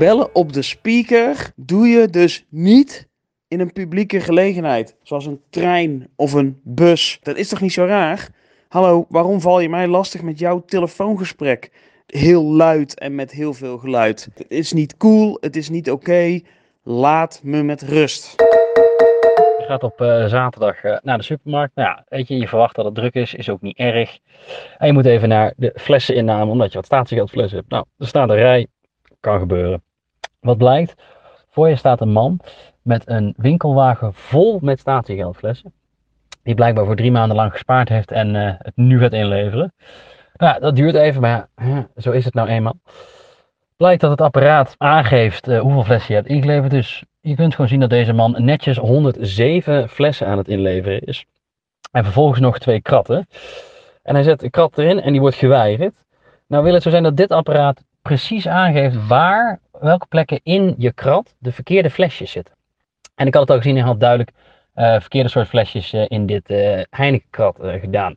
bellen op de speaker doe je dus niet in een publieke gelegenheid. Zoals een trein of een bus. Dat is toch niet zo raar? Hallo, waarom val je mij lastig met jouw telefoongesprek? Heel luid en met heel veel geluid. Het is niet cool, het is niet oké. Laat me met rust. Je gaat op eh, zaterdag eh, naar de supermarkt. Nou ja, weet je, je verwacht dat het druk is, is ook niet erg. En je moet even naar de flesseninname, omdat je wat statiegeldflessen hebt. Nou, er staat een rij, kan gebeuren. Wat blijkt? Voor je staat een man met een winkelwagen vol met statiegeldflessen. Die blijkbaar voor drie maanden lang gespaard heeft en eh, het nu gaat inleveren. Nou, dat duurt even, maar ja, zo is het nou eenmaal. Blijkt dat het apparaat aangeeft uh, hoeveel flessen je hebt ingeleverd. Dus je kunt gewoon zien dat deze man netjes 107 flessen aan het inleveren is. En vervolgens nog twee kratten. En hij zet een krat erin en die wordt geweigerd. Nou wil het zo zijn dat dit apparaat precies aangeeft waar, welke plekken in je krat de verkeerde flesjes zitten. En ik had het al gezien, hij had duidelijk uh, verkeerde soort flesjes uh, in dit uh, Heineken-krat gedaan.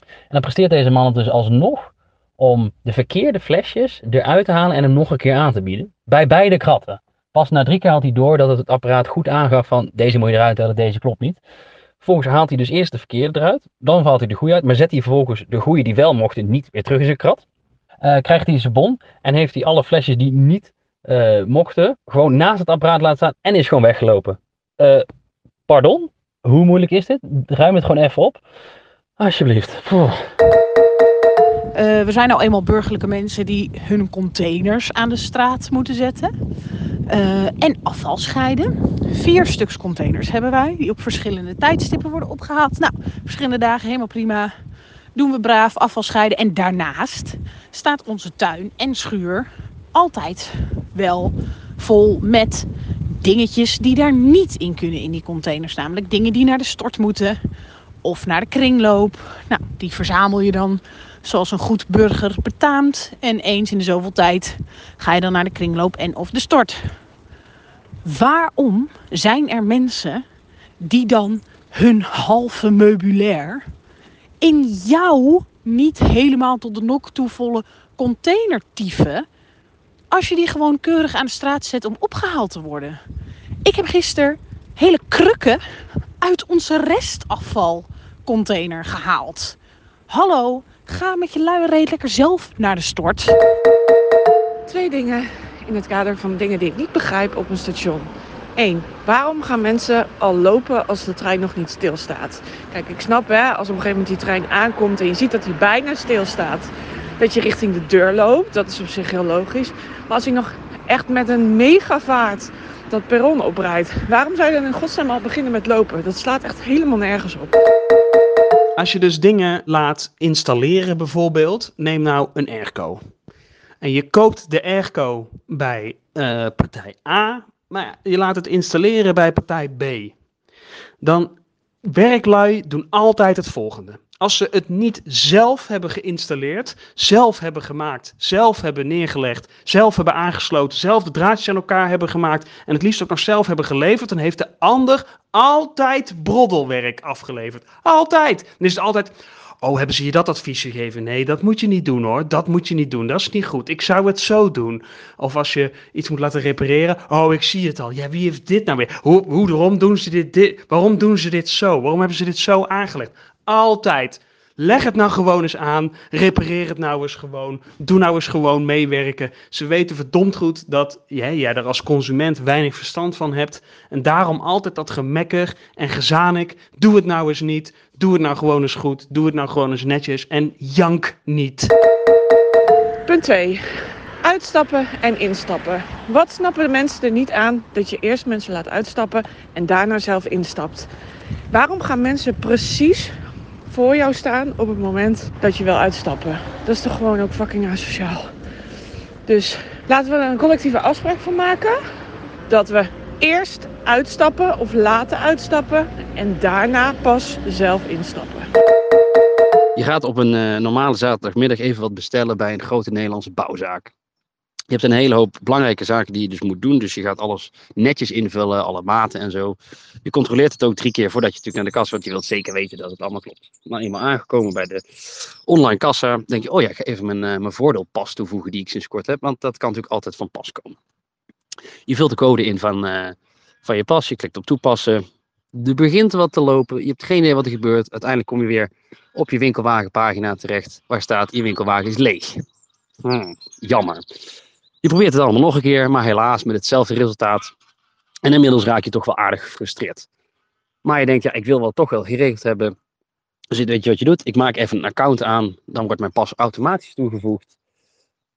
En dan presteert deze man het dus alsnog om de verkeerde flesjes eruit te halen en hem nog een keer aan te bieden. Bij beide kratten. Pas na drie keer had hij door dat het, apparaat goed aangaf van deze moet je eruit halen, deze klopt niet. Vervolgens haalt hij dus eerst de verkeerde eruit, dan haalt hij de goede uit, maar zet hij vervolgens de goede die wel mochten niet weer terug in zijn krat. Krijgt hij zijn bon en heeft hij alle flesjes die niet uh, mochten gewoon naast het apparaat laten staan en is gewoon weggelopen. Uh, pardon? Hoe moeilijk is dit? Ruim het gewoon even op. Alsjeblieft. Uh, we zijn nou eenmaal burgerlijke mensen die hun containers aan de straat moeten zetten. En afval scheiden. Vier stuks containers hebben wij, die op verschillende tijdstippen worden opgehaald. Nou, verschillende dagen, helemaal prima. Doen we braaf afval scheiden. En daarnaast staat onze tuin en schuur altijd wel vol met dingetjes die daar niet in kunnen in die containers. Namelijk dingen die naar de stort moeten of naar de kringloop. Nou, die verzamel je dan zoals een goed burger betaamt. En eens in de zoveel tijd ga je dan naar de kringloop en of de stort. Waarom zijn er mensen die dan hun halve meubilair in jouw niet helemaal tot de nok toe volle container tieven als je die gewoon keurig aan de straat zet om opgehaald te worden. Ik heb gisteren hele krukken uit onze restafvalcontainer gehaald. Hallo, ga met je luie lekker zelf naar de stort. Twee dingen in het kader van dingen die ik niet begrijp op een station. 1. Waarom gaan mensen al lopen als de trein nog niet stilstaat? Kijk, ik snap hè, als op een gegeven moment die trein aankomt en je ziet dat hij bijna stilstaat, dat je richting de deur loopt. Dat is op zich heel logisch. Maar als hij nog echt met een megavaart dat perron oprijdt, waarom zou je dan in godsnaam al beginnen met lopen? Dat slaat echt helemaal nergens op. Als je dus dingen laat installeren bijvoorbeeld, neem nou een airco. En je koopt de airco bij uh, partij A, maar je laat het installeren bij partij B. Dan werklui doen altijd het volgende als ze het niet zelf hebben geïnstalleerd, zelf hebben gemaakt, zelf hebben neergelegd, zelf hebben aangesloten, zelf de draadjes aan elkaar hebben gemaakt en het liefst ook nog zelf hebben geleverd, dan heeft de ander altijd broddelwerk afgeleverd. Altijd. Dan is het altijd, oh hebben ze je dat advies gegeven? Nee, dat moet je niet doen hoor, dat moet je niet doen, dat is niet goed. Ik zou het zo doen. Of als je iets moet laten repareren, oh ik zie het al, ja wie heeft dit nou weer? Hoe, hoe waarom doen ze dit, dit, waarom doen ze dit zo? Waarom hebben ze dit zo aangelegd? Altijd. Leg het nou gewoon eens aan. Repareer het nou eens gewoon. Doe nou eens gewoon meewerken. Ze weten verdomd goed dat jij, jij er als consument weinig verstand van hebt. En daarom altijd dat gemekker en gezanik. Doe het nou eens niet. Doe het nou gewoon eens goed. Doe het nou gewoon eens netjes. En jank niet. Punt 2. Uitstappen en instappen. Wat snappen de mensen er niet aan dat je eerst mensen laat uitstappen en daarna zelf instapt? Waarom gaan mensen precies voor jou staan op het moment dat je wil uitstappen. Dat is toch gewoon ook fucking asociaal. Dus laten we er een collectieve afspraak van maken. Dat we eerst uitstappen of laten uitstappen en daarna pas zelf instappen. Je gaat op een uh, normale zaterdagmiddag even wat bestellen bij een grote Nederlandse bouwzaak. Je hebt een hele hoop belangrijke zaken die je dus moet doen. Dus je gaat alles netjes invullen, alle maten en zo. Je controleert het ook drie keer voordat je natuurlijk naar de kassa, want je wilt zeker weten dat het allemaal klopt. Maar eenmaal aangekomen bij de online kassa, denk je, oh ja, ik ga even mijn, uh, mijn voordeelpas toevoegen die ik sinds kort heb. Want dat kan natuurlijk altijd van pas komen. Je vult de code in van, eh, van je pas, je klikt op toepassen. Er begint wat te lopen, je hebt geen idee wat er gebeurt. Uiteindelijk kom je weer op je winkelwagenpagina terecht, waar staat je winkelwagen is leeg. Hmm, jammer. Je probeert het allemaal nog een keer, maar helaas met hetzelfde resultaat. En inmiddels raak je toch wel aardig gefrustreerd. Maar je denkt, ja, ik wil wel toch wel geregeld hebben. Dus weet je wat je doet? Ik maak even een account aan, dan wordt mijn pas automatisch toegevoegd.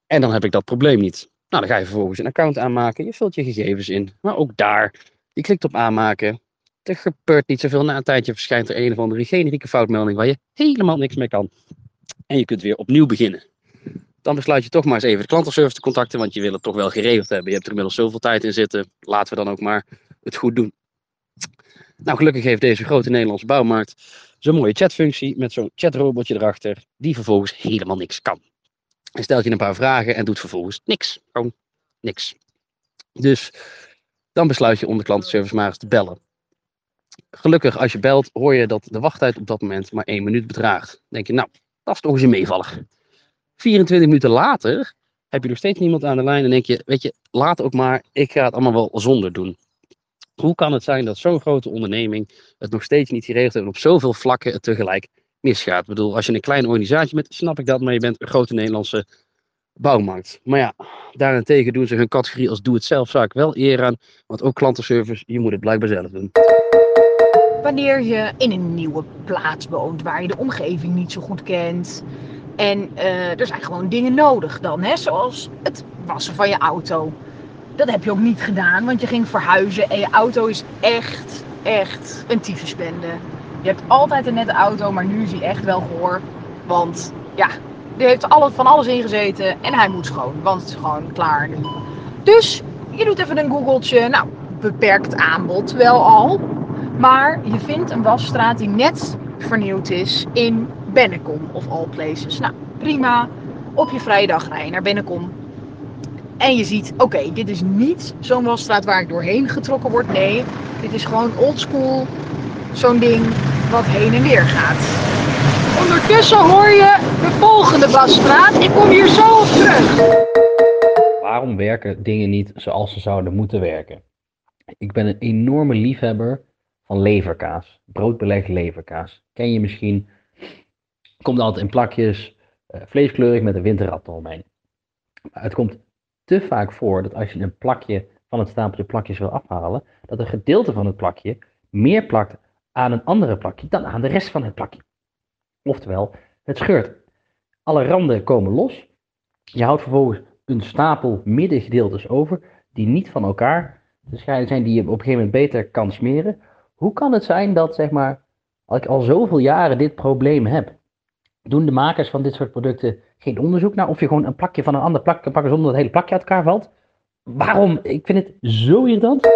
En dan heb ik dat probleem niet. Nou, dan ga je vervolgens een account aanmaken. Je vult je gegevens in. Maar ook daar, je klikt op aanmaken. Er gebeurt niet zoveel. Na een tijdje verschijnt er een of andere generieke foutmelding waar je helemaal niks mee kan. En je kunt weer opnieuw beginnen. Dan besluit je toch maar eens even de klantenservice te contacten, want je wil het toch wel geregeld hebben. Je hebt er inmiddels zoveel tijd in zitten. Laten we dan ook maar het goed doen. Nou, gelukkig heeft deze grote Nederlandse bouwmarkt zo'n mooie chatfunctie met zo'n chatrobotje erachter, die vervolgens helemaal niks kan. Hij stelt je een paar vragen en doet vervolgens niks. Gewoon niks. Dus dan besluit je om de klantenservice maar eens te bellen. Gelukkig, als je belt, hoor je dat de wachttijd op dat moment maar één minuut bedraagt. Dan denk je, nou, dat is toch eens een meevaller. 24 minuten later heb je nog steeds niemand aan de lijn en denk je, weet je, laat ook maar, ik ga het allemaal wel zonder doen. Hoe kan het zijn dat zo'n grote onderneming het nog steeds niet geregeld heeft en op zoveel vlakken het tegelijk misgaat? Ik bedoel, als je een kleine organisatie bent, snap ik dat, maar je bent een grote Nederlandse bouwmarkt. Maar ja, daarentegen doen ze hun categorie als doe-het-zelf-zaak wel eer aan, want ook klantenservice, je moet het blijkbaar zelf doen. Wanneer je in een nieuwe plaats woont waar je de omgeving niet zo goed kent. En eh, er zijn gewoon dingen nodig dan, hè? zoals het wassen van je auto. Dat heb je ook niet gedaan, want je ging verhuizen en je auto is echt, echt een tyfusbende. Je hebt altijd een nette auto, maar nu is hij echt wel gehoor. Want ja, er heeft van alles in gezeten en hij moet schoon, want het is gewoon klaar nu. Dus je doet even een googeltje. Nou, beperkt aanbod wel al. Maar je vindt een wasstraat die net vernieuwd is in Bennekom of all places. Nou, prima. Op je vrije dag rij naar Bennekom. En je ziet, oké, dit is niet zo'n wasstraat waar ik doorheen getrokken word. Nee, dit is gewoon oldschool. Zo'n ding wat heen en weer gaat. Ondertussen hoor je de volgende wasstraat. Ik kom hier zo op terug. Waarom werken dingen niet zoals ze zouden moeten werken? Ik ben een enorme liefhebber van leverkaas. Broodbeleg leverkaas. Ken je misschien? Komt altijd in plakjes, uh, vleeskleurig met een winterrat eromheen. Maar het komt te vaak voor dat als je een plakje van het stapeltje plakjes wil afhalen, dat een gedeelte van het plakje meer plakt aan een andere plakje dan aan de rest van het plakje. Oftewel, het scheurt. Alle randen komen los. Je houdt vervolgens een stapel middengedeeltes over die niet van elkaar zijn, die je op een gegeven moment beter kan smeren. Hoe kan het zijn dat, zeg maar, ik al zoveel jaren dit probleem heb, doen de makers van dit soort producten geen onderzoek naar of je gewoon een plakje van een ander plak kan pakken zonder dat het hele plakje uit elkaar valt? Waarom? Ik vind het zo irritant.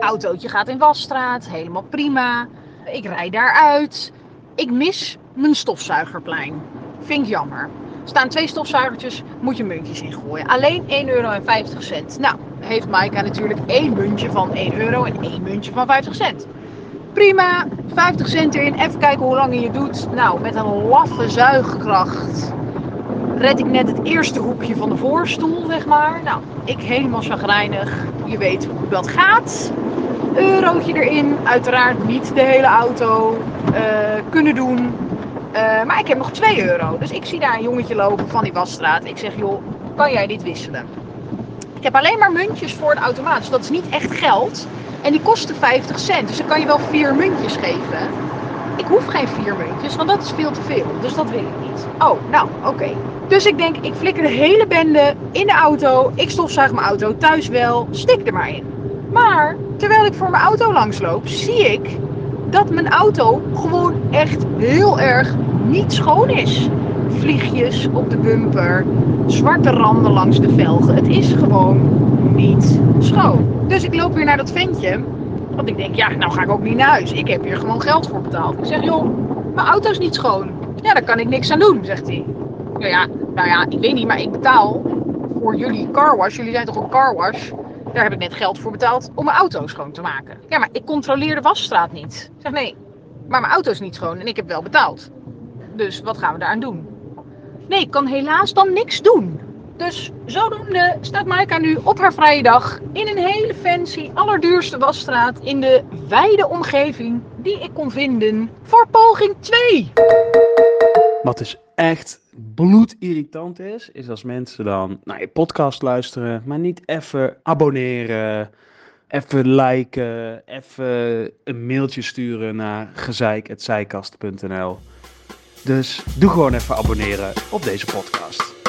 Autootje gaat in wasstraat, helemaal prima. Ik rijd daaruit. Ik mis mijn stofzuigerplein. Vind ik jammer. Er staan twee stofzuigertjes, moet je muntjes ingooien. Alleen 1,50 euro. Nou, heeft Maika natuurlijk één muntje van 1 euro en één muntje van 50 cent. Prima, 50 cent erin, even kijken hoe lang je doet. Nou, met een laffe zuigkracht red ik net het eerste hoekje van de voorstoel, zeg maar. Nou, ik helemaal chagrijnig. Je weet hoe dat gaat. Eurotje erin, uiteraard niet de hele auto uh, kunnen doen. Uh, maar ik heb nog 2 euro. Dus ik zie daar een jongetje lopen van die wasstraat. Ik zeg, joh, kan jij dit wisselen? Ik heb alleen maar muntjes voor de automaat. Dus dat is niet echt geld. En die kosten 50 cent. Dus dan kan je wel vier muntjes geven. Ik hoef geen vier muntjes, want dat is veel te veel. Dus dat wil ik niet. Oh, nou, oké. Dus ik denk, ik flikker de hele bende in de auto. Ik stofzuig mijn auto thuis wel. Stik er maar in. Maar terwijl ik voor mijn auto langsloop, zie ik dat mijn auto gewoon echt heel erg niet schoon is. Vliegjes op de bumper, zwarte randen langs de velgen. Het is gewoon niet schoon. Dus ik loop weer naar dat ventje. Want ik denk, ja, nou ga ik ook niet naar huis. Ik heb hier gewoon geld voor betaald. Ik zeg, joh, mijn auto is niet schoon. Ja, daar kan ik niks aan doen, zegt hij. Nou ja, nou ja, ik weet niet, maar ik betaal voor jullie carwash. Jullie zijn toch een carwash? Daar heb ik net geld voor betaald om mijn auto schoon te maken. Ja, maar ik controleer de wasstraat niet. Ik zeg, nee, maar mijn auto is niet schoon en ik heb wel betaald. Dus wat gaan we daaraan doen? Nee, ik kan helaas dan niks doen. Dus zodoende staat Maaika nu op haar vrije dag in een hele fancy, allerduurste wasstraat in de wijde omgeving die ik kon vinden voor poging 2. Wat dus echt bloedirritant is, is als mensen dan naar je podcast luisteren, maar niet even abonneren, even liken, even een mailtje sturen naar gezeik.zijkast.nl. Dus doe gewoon even abonneren op deze podcast.